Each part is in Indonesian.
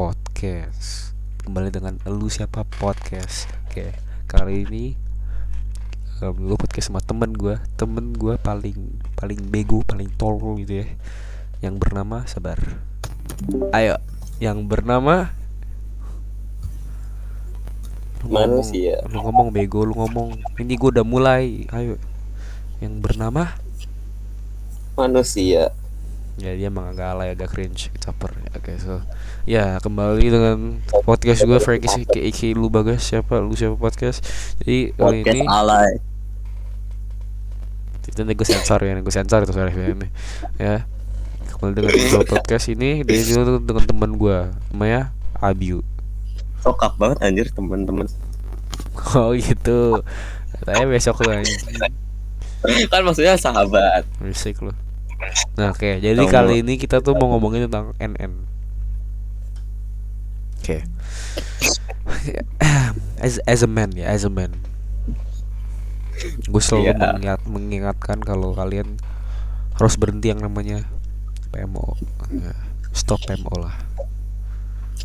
Podcast. Kembali dengan Lu Siapa Podcast. Oke, kali ini um, gue podcast sama temen gue, temen gue paling paling bego, paling tolol gitu ya, yang bernama Sabar. Ayo, yang bernama Lu ngomong, Manusia. lu ngomong bego, lu ngomong. Ini gue udah mulai. Ayo, yang bernama manusia ya dia emang agak alay agak cringe caper. Ya oke so ya kembali dengan podcast gue Frankie sih kayak lu bagas. Siapa? Lu siapa podcast? Jadi kali podcast ini alay. Itu gue sensor ya gue sensor itu suara ini. Ya kembali dengan gue podcast ini dari dulu dengan teman gue namanya Abiu. Sokap banget anjir teman-teman. Oh gitu. Saya besok tuh anjing. kan maksudnya sahabat. Berisik lu Nah oke. Jadi Tahu. kali ini kita tuh mau ngomongin tentang NN Oke. As, as a man ya as a man. Gue selalu Iya. mengingat, mengingatkan kalau kalian harus berhenti yang namanya PMO Ya, Stop PMO lah.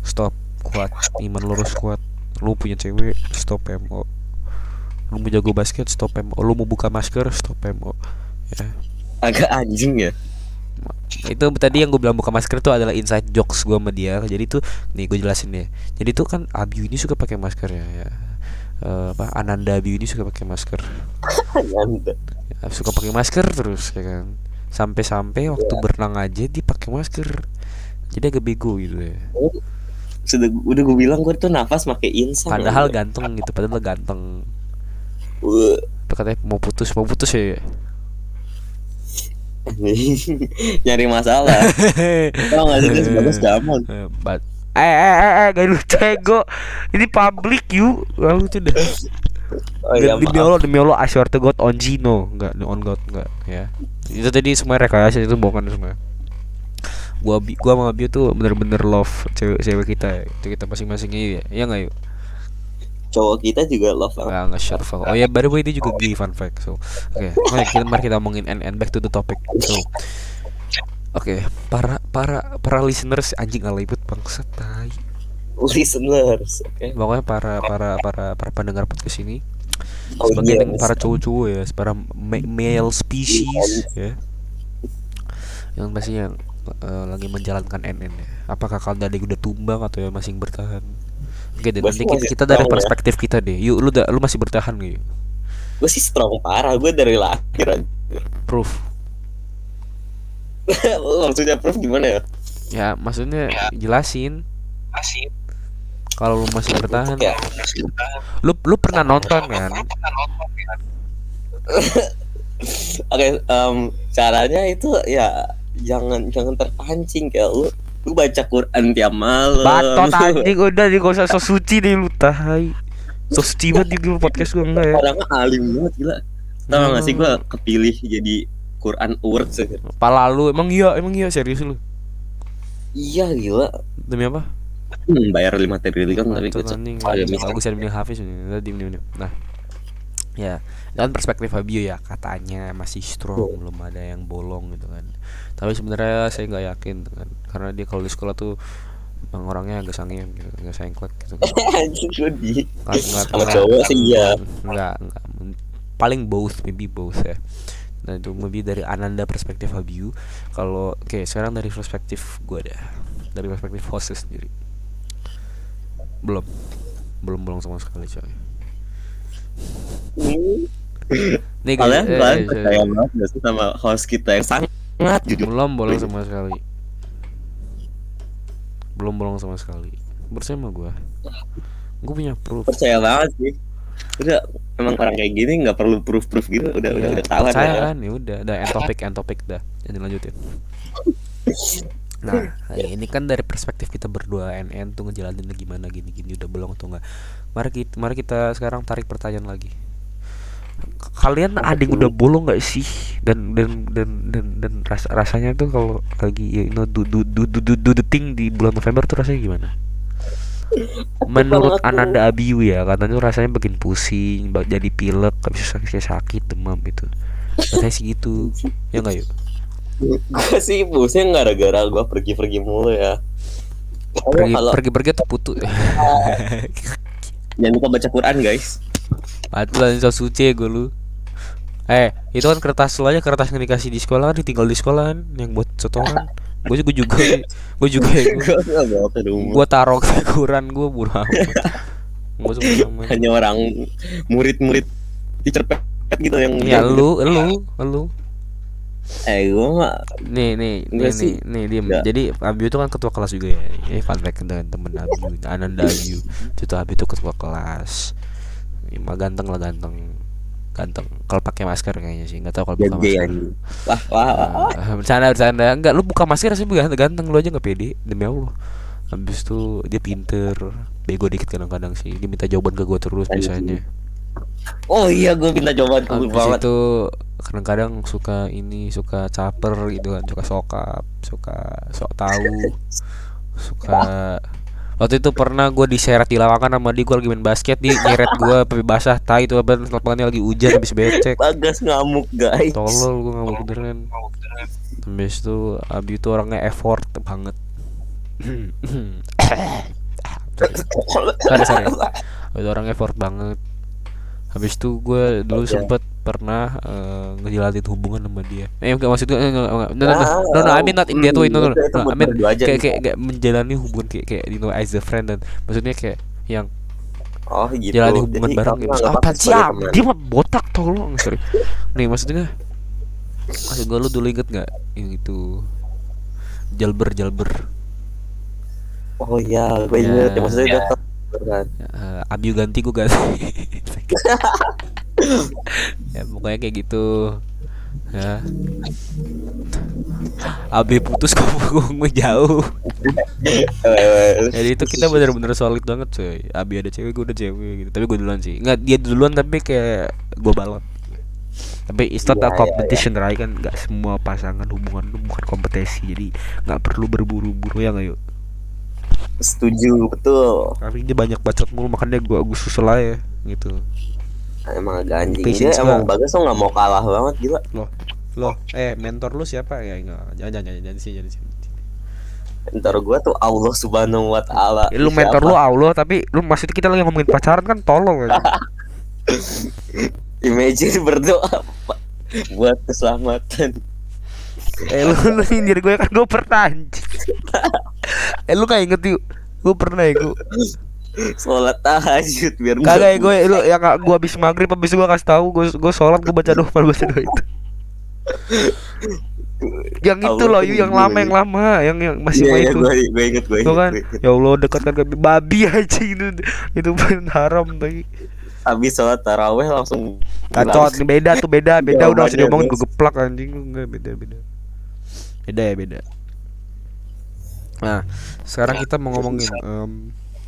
Stop kuat Iman lurus kuat. Lu punya cewek stop PMO Lu mau jago basket stop PMO Lu mau buka masker stop PMO Ya agak anjing ya. Itu tadi yang gue bilang buka masker itu adalah inside jokes gue sama dia. Jadi tuh nih gue jelasin ya jadi tuh kan Abiu ini suka pakai masker ya, ya. Eh, apa Ananda Abiu ini suka pakai masker. Ya, suka pakai masker terus ya kan. Sampai-sampai waktu berenang aja dia pakai masker. Jadi agak bego gitu ya. Sudah udah gue bilang gue tuh nafas pakai insan padahal ganteng gitu padahal ganteng. Tapi katanya mau putus mau putus ya nyari masalah. Tau gak sih guys bagus gamon Eh, eh eh eh, eh gak lucu ego ini public you. Lalu tuh dah oh iya demi Allah demi Allah I swear to God on Gino. Enggak on God enggak ya. Itu tadi semua rekayasa itu bohongan semua gua Bi- gua sama Bio tuh bener-bener love cewek cewek kita ya. itu kita masing-masing ya ya nggak yuk cowok kita juga love nggak nggak oh ya the way dia juga gay fun fact so oke mari kita mari kita omongin and, and back to the topic so Oke, para para para listeners anjing alay banget bangsat tai. listeners oke Pokoknya para para para para pendengar podcast ini Oh, sebagai Audience. para cowok-cowok ya, para ma- male species ya. Yang pasti yang eh, lagi menjalankan NN ya. Apakah kalian dari udah tumbang atau ya masih bertahan? Oke, deh, nanti kita, kita dari ya. perspektif kita deh. Yuk, lu da, lu masih bertahan yuk? gue sih strong parah gue dari lahir aja Proof. maksudnya prof gimana ya Ya, maksudnya jelasin kalau lu masih bertahan. ya Lu lu pernah nonton kan? Oke, em, caranya itu ya jangan jangan terpancing kayak lu lu baca Quran tiap malam. Batot anjing udah nih gak usah so suci deh lu tai. So suci banget lu podcast gue enggak ya. Orangnya alim banget gila. Tahu nggak sih gua kepilih jadi Quran Awards aja. Pala lu emang iya, emang iya serius lu. Iya gila. Demi apa? Hmm, bayar 5 triliun tapi gue. Bagus ya Hafiz. Udah, diem, diem, diem. Nah. Ya, dan perspektif Fabio ya katanya masih strong, belum ada yang bolong gitu kan. Tapi sebenarnya saya nggak yakin kan, karena dia kalau di sekolah tuh emang orangnya agak sangim gitu, agak sengklek gitu. Nggak- nggak- Sama nggak- cowok sih iya. Enggak, enggak. Paling both, maybe both ya. Nah itu maybe dari Ananda perspektif Habiu. Kalau oke sekarang dari perspektif gue dah. Dari perspektif hostnya sendiri. Belum, belum bolong sama sekali coy. Nih Kalian eh, kalian eh, percaya banget gak sih sama host kita yang sangat jujur. belum bolong sama sekali. Belum bolong sama sekali. Bersama gue. Gue punya proof. Percaya banget sih. Udah emang orang kayak gini nggak perlu proof-proof gitu udah udah Iya, udah tahu percaya ya. kan ya udah udah end topic end topic dah jadi lanjutin nah ini kan dari perspektif kita berdua NN tuh ngejalanin gimana gini gini udah belum atau enggak mari kita mari kita sekarang tarik pertanyaan lagi kalian ada yang udah bolong nggak sih? Dan dan dan dan dan ras- rasanya tuh kalau lagi you know do do do do do, do the thing di bulan November tuh rasanya gimana? Menurut. Ananda Abiu ya katanya tuh rasanya bikin pusing jadi pilek habis sakit sakit demam itu katanya sih gitu. Ya nggak yuk? Gue sih pusing gara-gara gue pergi-pergi mulu ya. Pokoknya pergi kalau pergi pergi tuh putu. Jangan lupa baca Quran guys Patuh lah so suci gue lu Eh itu kan kertas lo aja kertas yang dikasih di sekolah kan ditinggal di sekolah kan Yang buat setoran Gue juga juga Gue juga gue bawa ke rumah Gue taruh ke sama hanya orang murid-murid teacher pet gitu yang Ya lu lu lu eh gue mah Nih nih nih nih, nih diem. Enggak. Jadi Abiu itu kan ketua kelas juga ya. Ini fun fact dengan temen Abiu, Ananda Abiu. Itu Abiu itu ketua kelas. Ya, ganteng lah ganteng. Ganteng. Kalau pakai masker kayaknya sih, nggak tahu kalau buka gede masker. wah wah, wah. Ah, bercanda bercanda. Enggak, lu buka masker sih ganteng, ganteng lu aja nggak pede demi Allah. Habis itu dia pinter, bego dikit kadang-kadang sih. Dia minta jawaban ke gue terus biasanya. oh iya gue minta jawaban dulu Habis banget itu kadang-kadang suka ini suka caper gitu kan suka sokap suka sok tahu suka waktu itu pernah gue diseret di lapangan sama dia gue lagi main basket dia nyeret gue sampai basah tai itu apa lapangannya lagi hujan habis becek. Bagas ngamuk guys. Tolol gue nggak mau beneran. Habis itu Abi itu orangnya effort banget. Sorry sorry. Itu orang effort banget. Habis itu gue dulu Oke. sempet pernah eh, ngejalanin hubungan sama dia. Eh enggak maksud gue enggak, enggak, no, no, no, no, no, I mean not in that way no, no, no, I mean kayak kayak kayak menjalani hubungan kayak kayak you know as a friend dan maksudnya kayak yang oh gitu. jalani hubungan Jadi bareng gitu. apa sih? ah, dia mah botak tolong sorry. Nih maksudnya maksud gue lu dulu inget nggak yang itu? Jalber jalber oh iya gue Ya. inget ya maksudnya kan. Uh, Abiu ganti gue ganti ya pokoknya kayak gitu. Ya. Abi putus kok gue jauh. Jadi itu kita bener-bener solid banget cuy. Abi ada cewek gue udah cewek gitu. Tapi gue duluan sih. Nggak dia duluan tapi kayak gue balap tapi it's not Iya, a iya, competition right kan? Nggak semua pasangan hubungan itu bukan kompetisi. Jadi nggak perlu berburu-buru ya nggak yuk? Setuju betul. Tapi dia banyak bacot mulu makanya gue gue susul aja gitu emang agak anjing. Dia emang gua. bagas tuh nggak mau kalah banget gila. Loh loh eh mentor lu siapa? Ya enggak. Jangan jangan jangan sih jangan sih ntar gue tuh Allah subhanahu wa taala. Ya, lu mentor lu Allah tapi lu maksudnya kita lagi ngomongin pacaran kan tolong aja. imagine berdoa buat keselamatan. Eh lu lu nyindir gue kan gue pernah eh lu gak inget yuk. Gue pernah ya gue sholat tahajud biar kagak ya gue lu yang gak- gue habis maghrib habis gue kasih tahu gue gue sholat gue baca doa baca doa itu. Yang itu loh Yu, yang lama ya. yang lama yang yang masih main iya, itu. gue gue inget gue inget, kan? ya Allah dekat kan babi aja itu. Itu pun haram tadi habis sholat taraweh langsung kacot beda tuh beda beda udah Jawabannya, diomongin gue geplak anjing enggak beda beda. Beda ya beda. Nah sekarang kita mau ngomongin em,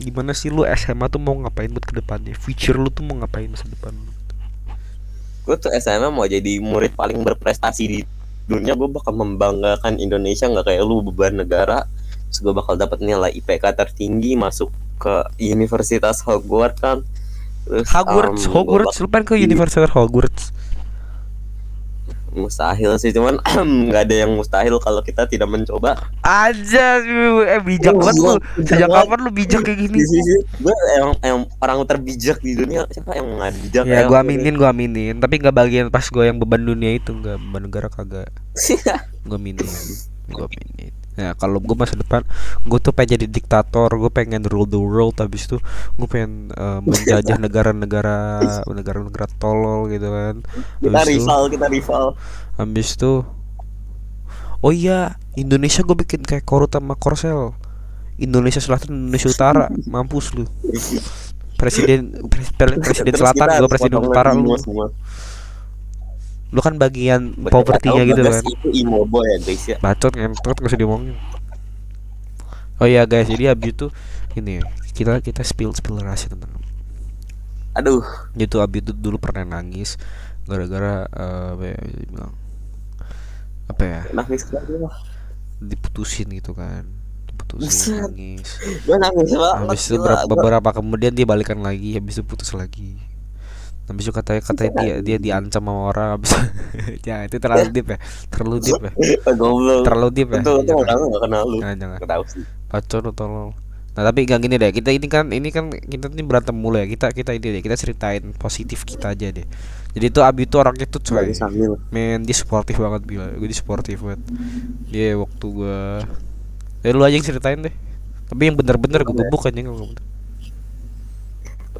gimana sih lu SMA tuh mau ngapain buat ke depannya? Future lu tuh mau ngapain masa depan lu? Gue tuh SMA mau jadi murid paling berprestasi di dunia. Gue bakal membanggakan Indonesia. Nggak kayak lu beban negara. Terus gue bakal dapat nilai IPK tertinggi masuk ke Universitas Hogwarts kan. Terus, Hogwarts gua Hogwarts lu pengen ke Universitas Hogwarts mustahil sih cuman nggak ada yang mustahil kalau kita tidak mencoba. Aja eh bijak Oh, banget lu. sejak kapan lu bijak kayak gini? Gue emang, emang orang terbijak di dunia siapa yang nggak bijak ya gua aku? aminin gua aminin. Tapi nggak bagian pas gua yang beban dunia itu nggak beban negara kagak. Gue minin gue minin ya kalau gue masa depan gue tuh pengen jadi diktator gue pengen rule the world habis itu gue pengen eh, menjajah negara-negara negara-negara tolol gitu kan. Kita habis itu rival kita rival. habis itu oh iya Indonesia gue bikin kayak korut sama korsel. Indonesia Selatan Indonesia Utara mampus lu. Presiden pres- pre- presiden selatan kita gue presiden utara lu. semua. Lu kan bagian poverty-nya yang gitu kan. itu imobo ya guys ya. Bacot ngentot gak usah diomongin. Oh iya guys jadi abis itu ini kita kita spill spill rahasia tentang aduh. Itu abis itu dulu pernah nangis gara-gara eh, apa ya apa ya? Nangis diputusin gitu kan putus Buset. nangis. Gue nangis habis itu beberapa, beberapa kemudian dia balikan lagi habis itu putus lagi habis itu katanya katanya dia dia diancam sama orang habis ya itu terlalu deep ya terlalu deep ya goblok terlalu deep ya itu itu Jangan. orang gak kenal lu Jangan, jangan. Tahu sih lu tolong. Nah tapi gak gini deh kita ini kan ini kan kita ini berantem mulu ya kita kita ini deh kita ceritain positif kita aja deh. Jadi tuh Abi tuh orangnya tuh sambil men dia sportif banget bila gue dia sportif banget. Dia waktu gua, ya lu aja yang ceritain deh. Tapi yang bener-bener gue gebuk aja. Oh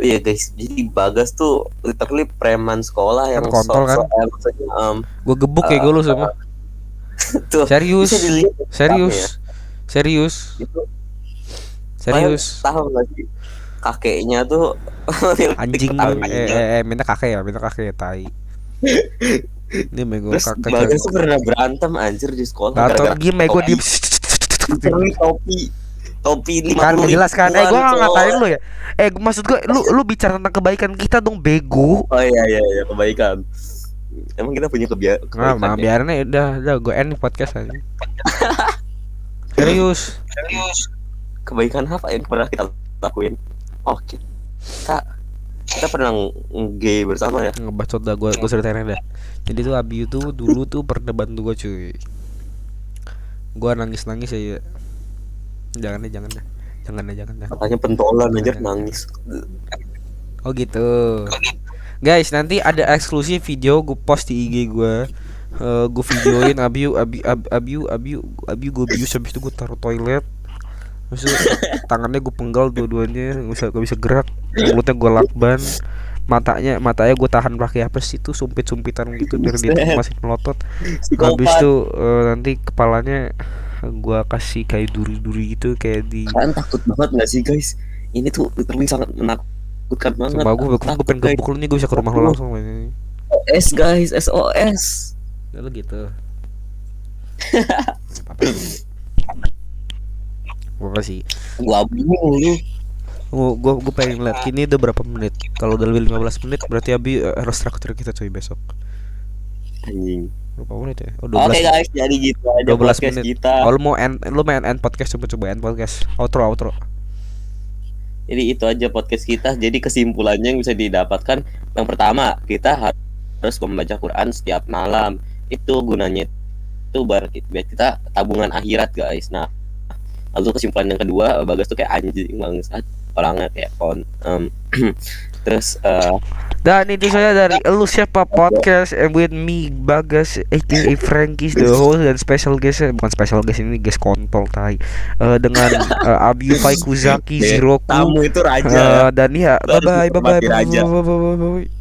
iya guys, jadi Bagas tuh literally preman sekolah yang Kan kontol kan? sok-sok- maksudnya um, Gue gebuk ya gue lu semua. tuh Serius, dilihat serius, ya. serius, itu serius. tahu gak sih kakeknya tuh Anjing eh, eh, eh, minta kakek ya, minta kakek ya, tai. Ini Terus kakek. Bagas pernah berantem anjir di sekolah Atau gara-gara gimana gue topi. Topi lima kan jelas kan eh gua nggak cowok. ngatain lu ya eh gua- maksud gua lu lu bicara tentang kebaikan kita dong bego Oh iya iya iya kebaikan. Emang kita punya kebia nah, kebaikan nah ya? biarin aja udah udah gue end podcast aja serius Kebaikan apa yang pernah kita lakuin? Oke. Kita kita pernah nge bersama ya. ngebacot dah gue gue ceritain dah jadi tuh Abi itu dulu tuh pernah bantu gue cuy gua nangis nangis aja jangan deh jangan deh jangan deh jangan deh Katanya pentolan anjir nangis. Oh gitu. Guys, nanti ada eksklusif video gue post di IG gue. Eh gue videoin Abiu Abi Ab- Abiu Abiu Abiu gue bius habis itu gue taruh toilet. Terus tangannya gue penggal dua-duanya bisa gak bisa gerak. Mulutnya gue lakban. Matanya matanya gue tahan pakai apa sih itu sumpit-sumpitan gitu biar dia masih melotot. Habis itu eh, nanti kepalanya gua kasih kayak duri-duri gitu kayak di Kalian takut banget gak sih guys? Ini tuh literally sangat menakutkan banget. Sumpah gue, guys. gebuk lu nih gue bisa ke rumah lu langsung ini. SOS guys, SOS. Ya lu gitu. Apa Apa sih? Gua bingung lu. Gue gue gue pengen lihat kini udah berapa menit. Kalau udah lebih 15 menit berarti Abi eh, harus traktir kita coy besok. Anjing. Berapa menit ya? Oh, Oke 12. guys, jadi gitu aja 12 podcast menit. kita. Oh, lu mau end lu mau end, podcast coba coba end podcast. Outro outro. Jadi itu aja podcast kita. Jadi kesimpulannya yang bisa didapatkan yang pertama kita harus membaca Quran setiap malam. Itu gunanya itu biar kita tabungan akhirat guys. Nah, lalu kesimpulan yang kedua Bagas tuh kayak anjing bangsat orangnya kayak kon. em, terus eh, Dan itu saya dari Elu Siapa Podcast and with me Bagas aka Frankies the host dan special guest bukan special guest ini guest kontol tai. Eh, dengan eh, Abi Faikuzaki Ziroku. tamu itu Eh, raja. dan ya bye bye bye bye bye bye bye